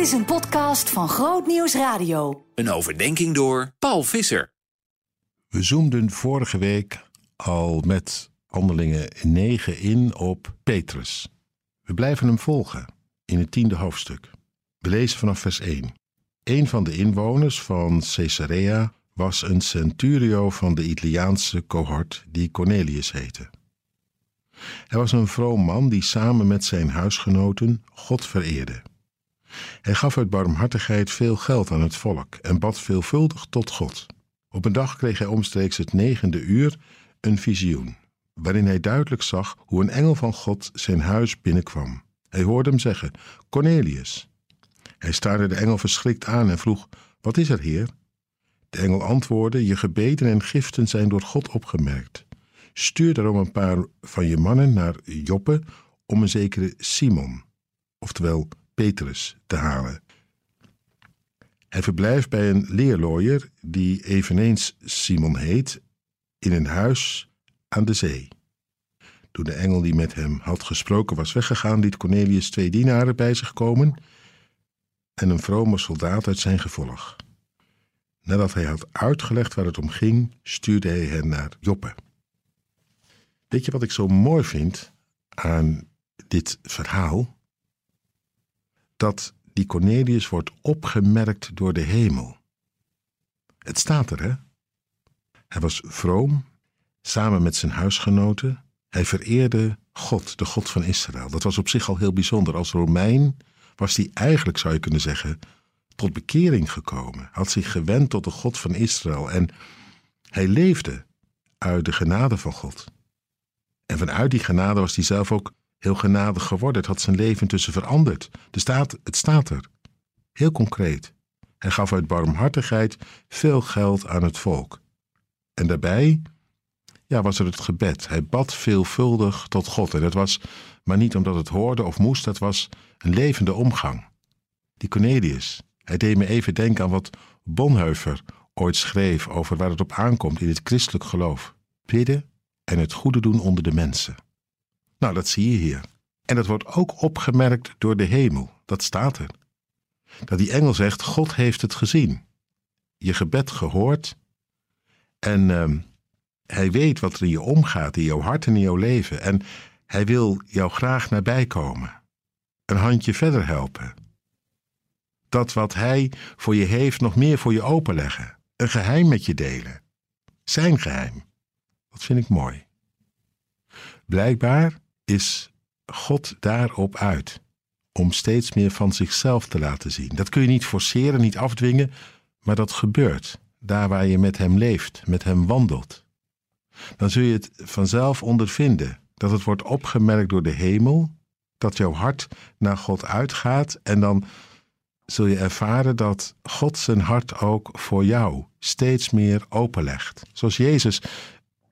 Dit is een podcast van Groot Nieuws Radio. Een overdenking door Paul Visser. We zoomden vorige week al met handelingen 9 in op Petrus. We blijven hem volgen in het tiende hoofdstuk. We lezen vanaf vers 1. Een van de inwoners van Caesarea was een centurio van de Italiaanse cohort die Cornelius heette. Hij was een vroom man die samen met zijn huisgenoten God vereerde. Hij gaf uit barmhartigheid veel geld aan het volk en bad veelvuldig tot God. Op een dag kreeg hij omstreeks het negende uur een visioen, waarin hij duidelijk zag hoe een engel van God zijn huis binnenkwam. Hij hoorde hem zeggen: Cornelius. Hij staarde de engel verschrikt aan en vroeg: Wat is er, Heer? De engel antwoordde: Je gebeden en giften zijn door God opgemerkt. Stuur daarom een paar van je mannen naar Joppe om een zekere Simon, oftewel Te halen. Hij verblijft bij een leerlooier die eveneens Simon heet, in een huis aan de zee. Toen de engel die met hem had gesproken was weggegaan, liet Cornelius twee dienaren bij zich komen en een vrome soldaat uit zijn gevolg. Nadat hij had uitgelegd waar het om ging, stuurde hij hen naar Joppe. Weet je wat ik zo mooi vind aan dit verhaal? Dat die Cornelius wordt opgemerkt door de hemel. Het staat er, hè? Hij was vroom, samen met zijn huisgenoten. Hij vereerde God, de God van Israël. Dat was op zich al heel bijzonder. Als Romein was hij eigenlijk, zou je kunnen zeggen, tot bekering gekomen. Had zich gewend tot de God van Israël en hij leefde uit de genade van God. En vanuit die genade was hij zelf ook heel genadig geworden. Het had zijn leven intussen veranderd. De staat, het staat er. Heel concreet. Hij gaf uit barmhartigheid veel geld aan het volk. En daarbij ja, was er het gebed. Hij bad veelvuldig tot God. En dat was maar niet omdat het hoorde of moest, dat was een levende omgang. Die Cornelius, hij deed me even denken aan wat Bonhoeffer ooit schreef over waar het op aankomt in het christelijk geloof. Bidden en het goede doen onder de mensen. Nou, dat zie je hier. En dat wordt ook opgemerkt door de hemel. Dat staat er. Dat die engel zegt: God heeft het gezien. Je gebed gehoord. En uh, hij weet wat er in je omgaat, in jouw hart en in jouw leven. En hij wil jou graag nabij komen. Een handje verder helpen. Dat wat hij voor je heeft nog meer voor je openleggen. Een geheim met je delen. Zijn geheim. Dat vind ik mooi. Blijkbaar is God daarop uit om steeds meer van zichzelf te laten zien. Dat kun je niet forceren, niet afdwingen, maar dat gebeurt daar waar je met Hem leeft, met Hem wandelt. Dan zul je het vanzelf ondervinden dat het wordt opgemerkt door de hemel, dat jouw hart naar God uitgaat en dan zul je ervaren dat God zijn hart ook voor jou steeds meer openlegt. Zoals Jezus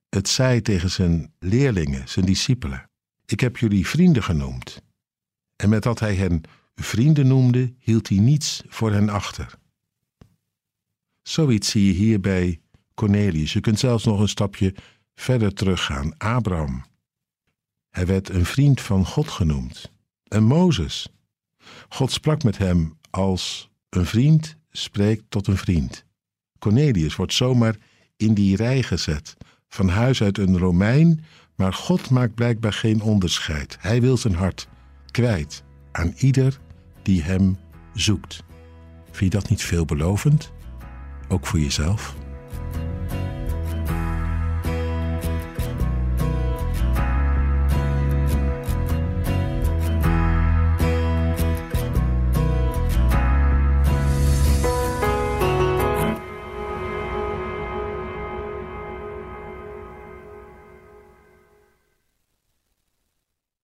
het zei tegen zijn leerlingen, zijn discipelen. Ik heb jullie vrienden genoemd. En met dat hij hen vrienden noemde, hield hij niets voor hen achter. Zoiets zie je hier bij Cornelius. Je kunt zelfs nog een stapje verder teruggaan. Abraham. Hij werd een vriend van God genoemd. En Mozes. God sprak met hem als een vriend spreekt tot een vriend. Cornelius wordt zomaar in die rij gezet van huis uit een Romein, maar God maakt blijkbaar geen onderscheid. Hij wil zijn hart kwijt aan ieder die hem zoekt. Vind je dat niet veelbelovend? Ook voor jezelf?